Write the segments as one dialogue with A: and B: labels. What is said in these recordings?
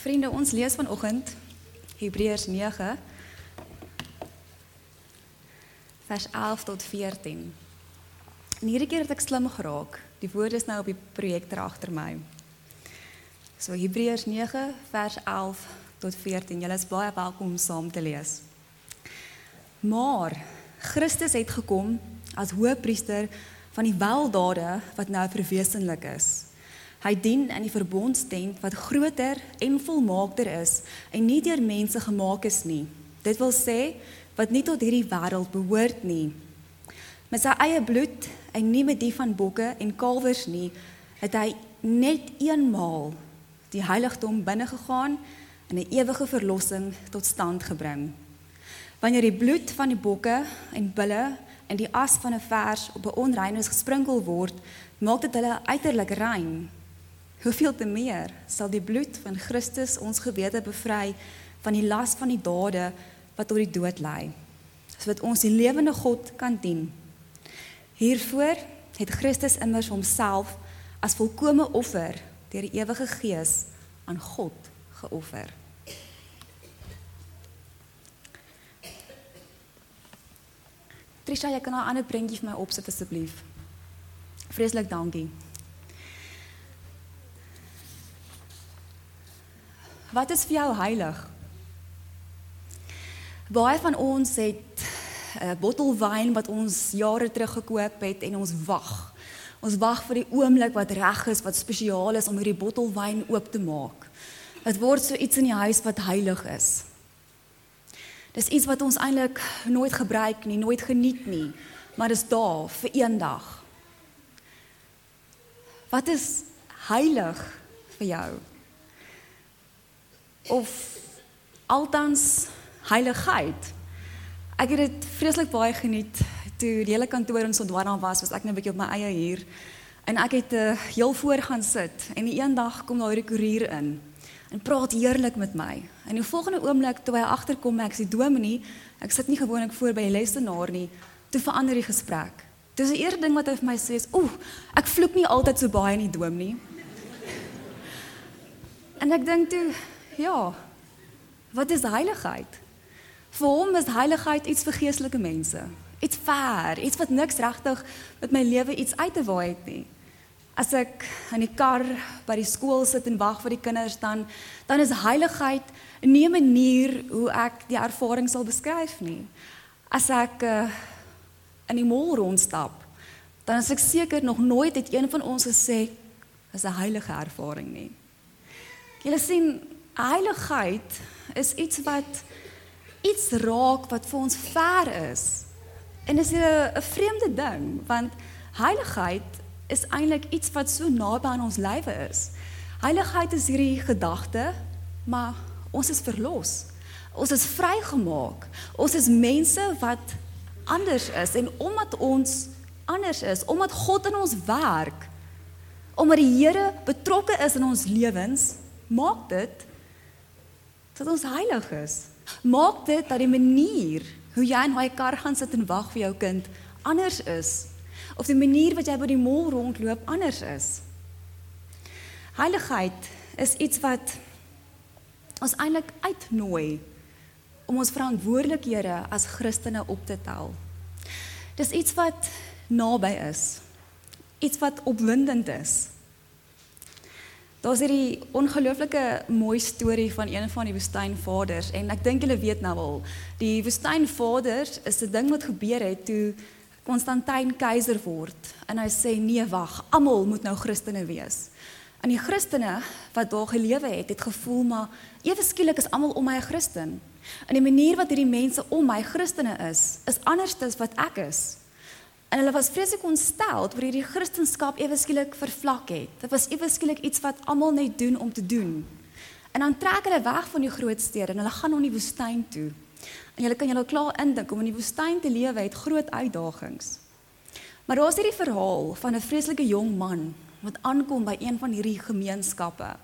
A: Vriende, ons lees vanoggend Hebreërs 9 vers 11 tot 14. En hierdie keer het ek slim geraak. Die woorde is nou op die projektor agter my. So Hebreërs 9 vers 11 tot 14. Julle is baie welkom om saam te lees. Maar Christus het gekom as hoëpriester van die weldade wat nou verwesenlik is. Hy dien in die verbondstent wat groter en volmaakter is en nie deur mense gemaak is nie. Dit wil sê wat nie tot hierdie wêreld behoort nie. Met sy eie bloed en nie met die van bokke en kalwers nie, het hy net eenmaal die heiligdom binne gegaan en 'n ewige verlossing tot stand gebring. Wanneer die bloed van die bokke en bulle en die as van 'n vers op 'n onreines gesprinkel word, maak dit hulle uiterlik rein Hoeveel te meer sal die bloed van Christus ons gewete bevry van die las van die dade wat tot die dood lei, sodat ons die lewende God kan dien. Hiervoor het Christus immers homself as volkomme offer deur die ewige Gees aan God geoffer. Trisha, jy kan 'n ander prentjie vir my opsit asseblief. Vreeslik dankie. Wat is vir jou heilig? Baie van ons het 'n bottel wyn wat ons jare terug gekoop het en ons wag. Ons wag vir die oomblik wat reg is, wat spesiaal is om hierdie bottel wyn oop te maak. Dit word so iets in die huis wat heilig is. Dis iets wat ons eintlik nooit gebruik nie, nooit geniet nie, maar dis daar vir eendag. Wat is heilig vir jou? Of altans heiligheid. Ek het dit vreeslik baie geniet toe die hele kantoor in Sondwana was, was ek net 'n bietjie op my eie hier. En ek het uh, heel voor gaan sit en die een dag kom daar 'n koerier in en praat heerlik met my. En die volgende oomblik toe hy agterkom, ek sê Dominee, ek sit nie gewoonlik voor by die lesenaar nie, toe verander die gesprek. Dis die eerste ding wat hy vir my sê is, "Oeh, ek vloek nie altyd so baie in die Dominee." en ek dink toe ja. Wat is heiligheid? Vir hom is heiligheid iets vir geestelike mense. Iets ver, iets wat niks regtig met my lewe iets uit te waai het nie. As ek in die kar by die skool sit en wag vir die kinders dan dan is heiligheid nie 'n manier hoe ek die ervaring sal beskryf nie. As ek uh, in die mall rondstap, dan is ek seker nog nooit het een van ons gesê is 'n heilige ervaring nie. Julle sien heiligheid is iets wat iets raak wat vir ons ver is. En dis 'n 'n vreemde ding want heiligheid is eintlik iets wat so naby aan ons lewe is. Heiligheid is hierdie gedagte, maar ons is verlos. Ons is vrygemaak. Ons is mense wat anders is en omdat ons anders is, omdat God in ons werk, omdat die Here betrokke is in ons lewens, maak dit dat ons heilig is. Maak dit dat die manier hoe jy in daai kar gaan sit en wag vir jou kind anders is of die manier wat jy by die mall rondloop anders is. Heiligheid is iets wat ons eintlik uitnooi om ons verantwoordelikhede as Christene op te tel. Dis iets wat naby is. Iets wat opwindend is. Daar's hierdie ongelooflike mooi storie van een van die woestynvaders en ek dink julle weet nou al. Die woestynvaders is 'n ding wat gebeur het toe Konstantin keiser word en hy sê nee wag, almal moet nou Christene wees. En die Christene wat daar gelewe het, het gevoel maar ewe skielik is almal om my 'n Christen. En die manier wat hierdie mense om my Christene is, is anders as wat ek is. En hulle was vreeslik ontstel oor hierdie Christendom ewe skielik vervlak het. Dit was ewe skielik iets wat almal net doen om te doen. En dan trek hulle weg van die groot stede en hulle gaan na die woestyn toe. En julle kan julle klaar indink om in die woestyn te lewe het groot uitdagings. Maar daar's hierdie verhaal van 'n vreeslike jong man wat aankom by een van hierdie gemeenskappe.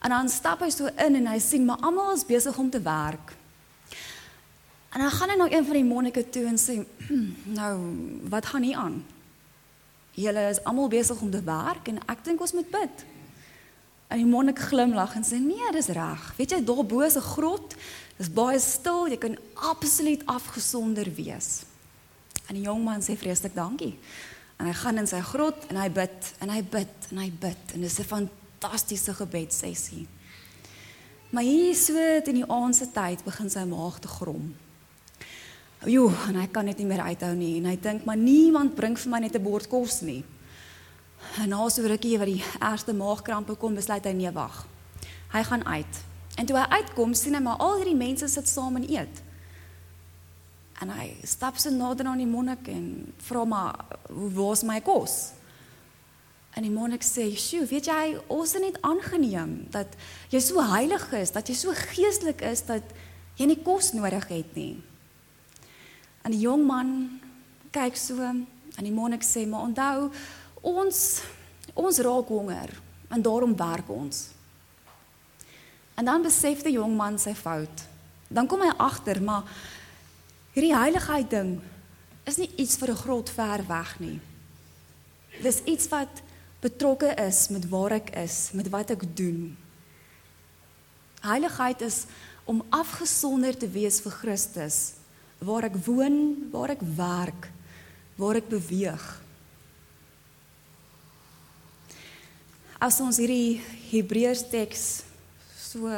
A: En dan stap hy so in en hy sien maar almal is besig om te werk. En dan gaan hy na een van die monnike toe en sê, hm, "Nou, wat gaan hier aan? Julle is almal besig om te werk en ek dink ons moet bid." En die monnik glimlag en sê: "Nee, dis reg. Weet jy, daar bo is 'n grot. Dis baie stil. Jy kan absoluut afgesonder wees." En die jong man sê vreeslik dankie. En hy gaan in sy grot en hy bid en hy bid en hy bid en dis 'n fantastiese gebedsessie. Maar hier so in die aand se tyd begin sy maag te grom. Jo, en hy kan dit nie meer uithou nie en hy dink maar niemand bring vir my net 'n bord kos nie. En na so rukkie wat die eerste maagkrampe kom, besluit hy nee wag. Hy gaan uit. En toe hy uitkom, sien hy maar al hierdie mense sit saam en eet. En hy stap so nader aan die monnik en vra maar, "Hoe was my kos?" En die monnik sê, "Sjoe, weet jy, ons is net aangeneem dat jy so heilig is, dat jy so geestelik is dat jy nie kos nodig het nie." En die jong man kyk so en die monnik sê, "Maar onthou, ons ons raak honger en daarom werk ons." En dan besef die jong man sy fout. Dan kom hy agter, maar hierdie heiligheid ding is nie iets vir 'n grot ver weg nie. Dis iets wat betrokke is met waar ek is, met wat ek doen. Heiligheid is om afgesonder te wees vir Christus, waar ek woon, waar ek werk, waar ek beweeg. As ons hierdie Hebreërs teks so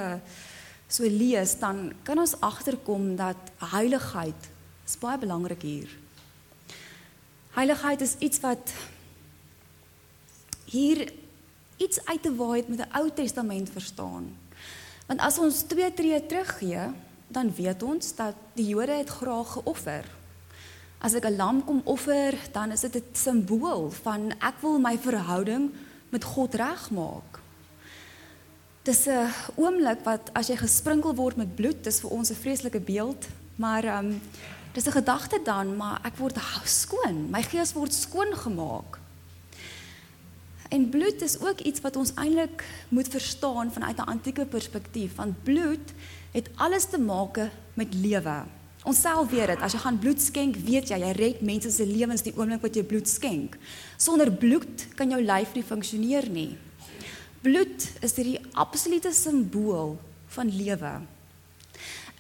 A: so lees, dan kan ons agterkom dat heiligheid is baie belangrik hier. Heiligheid is iets wat hier iets uit te waai het met 'n Ou Testament verstaan. Want as ons twee tree teruggee, dan weet ons dat die Jode het graag geoffer. As ek 'n lam kom offer, dan is dit 'n simbool van ek wil my verhouding met God regmaak. Dis 'n oomblik wat as jy gesprinkel word met bloed, dis vir ons 'n vreeslike beeld, maar ehm um, dis 'n gedagte dan, maar ek word skoon. My gees word skoon gemaak. En bloed is ook iets wat ons eintlik moet verstaan vanuit 'n antieke perspektief, want bloed het alles te maak met lewe. Ons self weet dit, as jy gaan bloed skenk, weet jy jy red mense se lewens die oomblik wat jy bloed skenk. Sonder bloed kan jou lyf nie funksioneer nie. Bloed is die absolute simbool van lewe.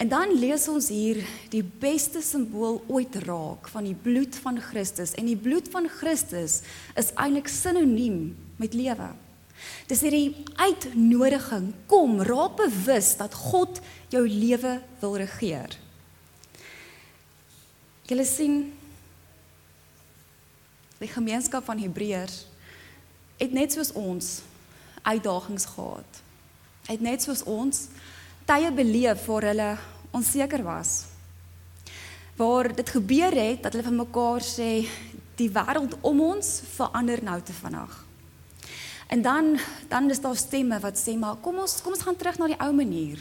A: En dan lees ons hier die beste simbool ooit raak van die bloed van Christus en die bloed van Christus is eintlik sinoniem met lewe. Dis hierdie uitnodiging, kom, raak bewus dat God jou lewe wil regeer. Julle sien die gemeenskap van Hebreërs het net soos ons uitdagings gehad. Het net soos ons tye beleef waar hulle onseker was. Waar dit gebeur het dat hulle vir mekaar sê die wêreld om ons verander nou te vinnig. En dan dan is daar stemme wat sê maar kom ons kom ons gaan terug na die ou manier.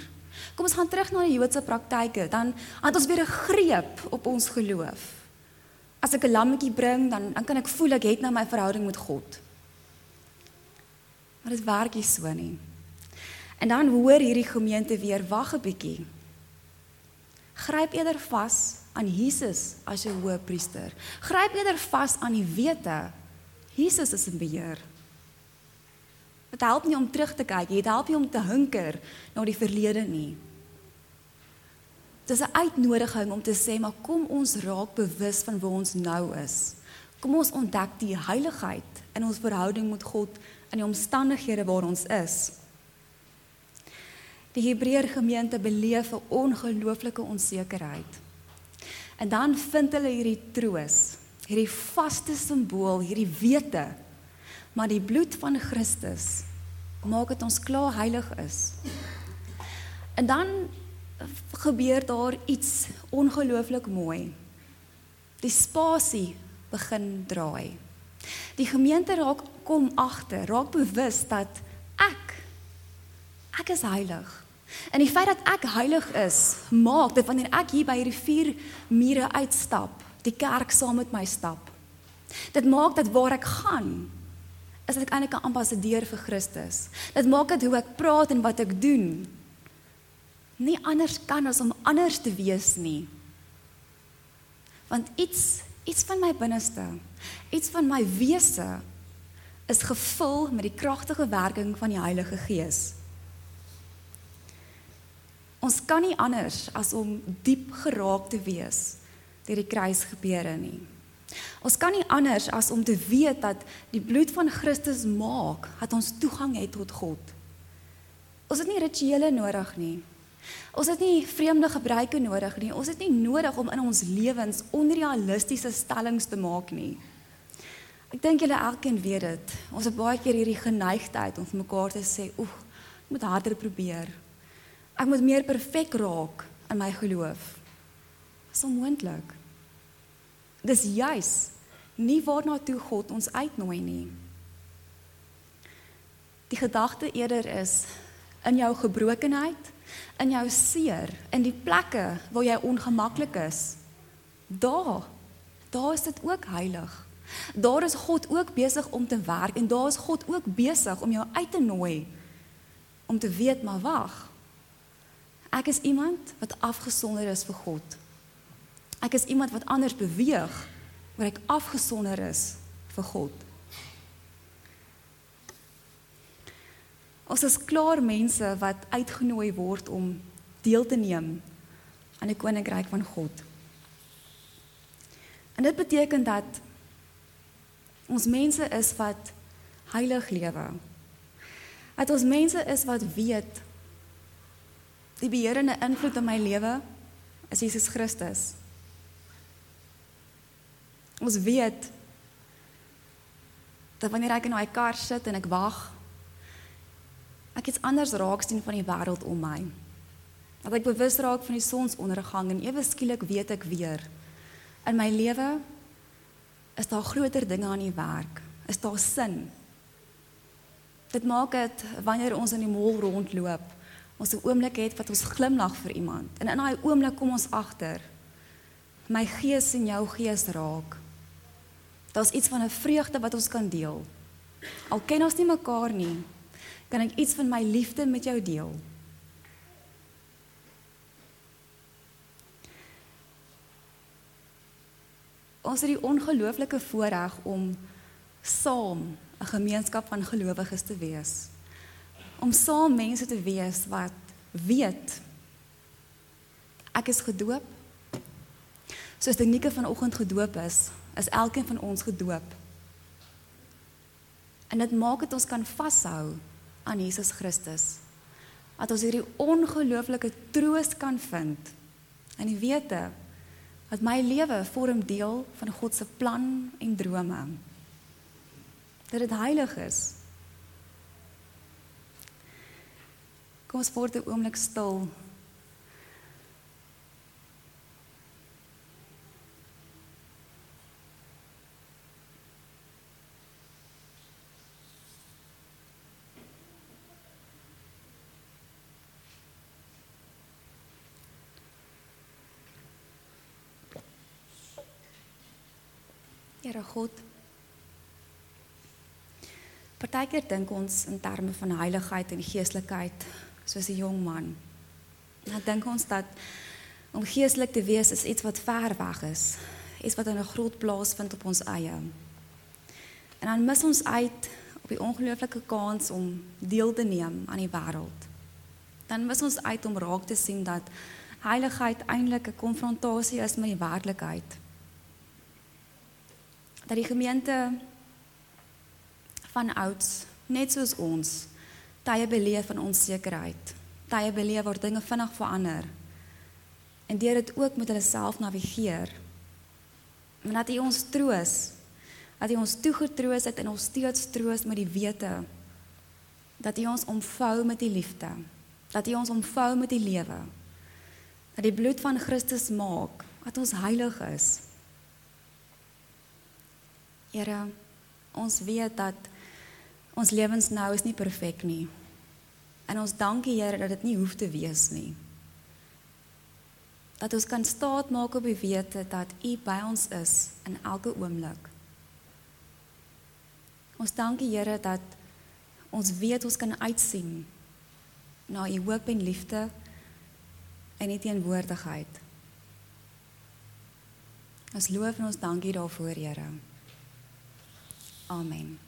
A: Kom ons gaan terug na die Joodse praktyke, dan het ons weer 'n greep op ons geloof. As ek 'n lammetjie bring, dan dan kan ek voel ek het nou my verhouding met God. Maar dit werk nie so nie. En dan hoor hierdie gemeente weer wag 'n bietjie. Gryp eerder vas aan Jesus as jou hoëpriester. Gryp eerder vas aan die wete Jesus is in beheer. Dit help nie om terug te kyk, dit help nie om te hunker na die verlede nie. Dit is 'n uitnodiging om te sê maar kom ons raak bewus van waar ons nou is. Kom ons ontdek die heiligheid in ons verhouding met God in die omstandighede waar ons is. Die Hebreër gemeente beleef 'n ongelooflike onsekerheid. En dan vind hulle hierdie troos, hierdie vaste simbool, hierdie wete, maar die bloed van Christus maak dit ons klaar heilig is. En dan gebeur daar iets ongelooflik mooi. Die spasie begin draai. Die gemeente raak kom agter, raak bewus dat ek ek is heilig. En die feit dat ek heilig is, maak dat wanneer ek hier by hierdie vier mure uitstap, die kerk saam met my stap. Dit maak dat waar ek gaan, is ek eintlik 'n ambassadeur vir Christus. Dit maak dit hoe ek praat en wat ek doen. Nie anders kan as om anders te wees nie. Want iets iets van my binneste, iets van my wese is gevul met die kragtige werking van die Heilige Gees. Ons kan nie anders as om diep geraak te wees deur die kruis gebeure nie. Ons kan nie anders as om te weet dat die bloed van Christus maak dat ons toegang het tot God. Ons het nie rituele nodig nie. Ons het nie vreemde gebruike nodig nie. Ons het nie nodig om in ons lewens onrealistiese stellings te maak nie. Ek dink julle elkeen weet dit. Ons het baie keer hierdie geneigtheid om vir mekaar te sê, "Oeg, ek moet harder probeer. Ek moet meer perfek raak in my geloof." Is onmoontlik. Dis juis nie waarna toe God ons uitnooi nie. Die gedagte eerder is in jou gebrokenheid, in jou seer, in die plekke waar jy ongemaklik is. Daar, daar is dit ook heilig. Daar is God ook besig om te werk en daar is God ook besig om jou uit te nooi om te weet maar wag. Ek is iemand wat afgesonder is vir God. Ek is iemand wat anders beweeg, waar ek afgesonder is vir God. Ons is klaar mense wat uitgenooi word om deel te neem aan die koninkryk van God. En dit beteken dat ons mense is wat heilig lewe. Dat ons mense is wat weet die beheerende invloed in my lewe is Jesus Christus. Ons weet dat wanneer ek in my kar sit en ek wag ek iets anders raak sien van die wêreld om my. Dat ek bewus raak van die sonsondergang en ewe skielik weet ek weer in my lewe is daar groter dinge aan die werk. Is daar sin? Dit maak dit wanneer ons in die mall rondloop, ons 'n oomblik het wat ons glimlag vir iemand en in daai oomblik kom ons agter my gees en jou gees raak. Daar's iets van 'n vreugde wat ons kan deel. Al ken ons nie mekaar nie, kan ek iets van my liefde met jou deel. Ons het die ongelooflike voorreg om saam 'n gemeenskap van gelowiges te wees. Om saam mense te wees wat weet ek is gedoop. Soos Denike vanoggend gedoop is, is elkeen van ons gedoop. En dit maak dit ons kan vashou aan Jesus Christus. Dat ons hierdie ongelooflike troos kan vind in die wete dat my lewe vorm deel van God se plan en drome. Dat dit heilig is. Kom ons word 'n oomblik stil Here God. Partykeer dink ons in terme van heiligheid en geestelikheid soos 'n jong man. Nou dink ons dat om geestelik te wees is iets wat ver weg is, iets wat in 'n groot plaas vind op ons eie. En dan mis ons uit op die ongelooflike kans om deel te neem aan die wêreld. Dan mis ons uit om raak te sien dat heiligheid eintlik 'n konfrontasie is met die werklikheid dat die gemeente van ouds net soos ons tye beleef van onsekerheid, tye beleef waar dinge vinnig verander. En deur dit ook met hulle self navigeer. En dat U ons troos, dat U ons toegetroos het en ons steeds troos met die wete dat U ons omvou met die liefde, dat U ons omvou met die lewe. Dat die bloed van Christus maak dat ons heilig is Here, ons weet dat ons lewens nou is nie perfek nie. En ons dankie Here dat dit nie hoef te wees nie. Dat ons kan staat maak op die wete dat U by ons is in elke oomblik. Ons dankie Here dat ons weet ons kan uitsien na U hoop en liefde en U teenwoordigheid. Ons loof en ons dankie daarvoor, Here. Amen.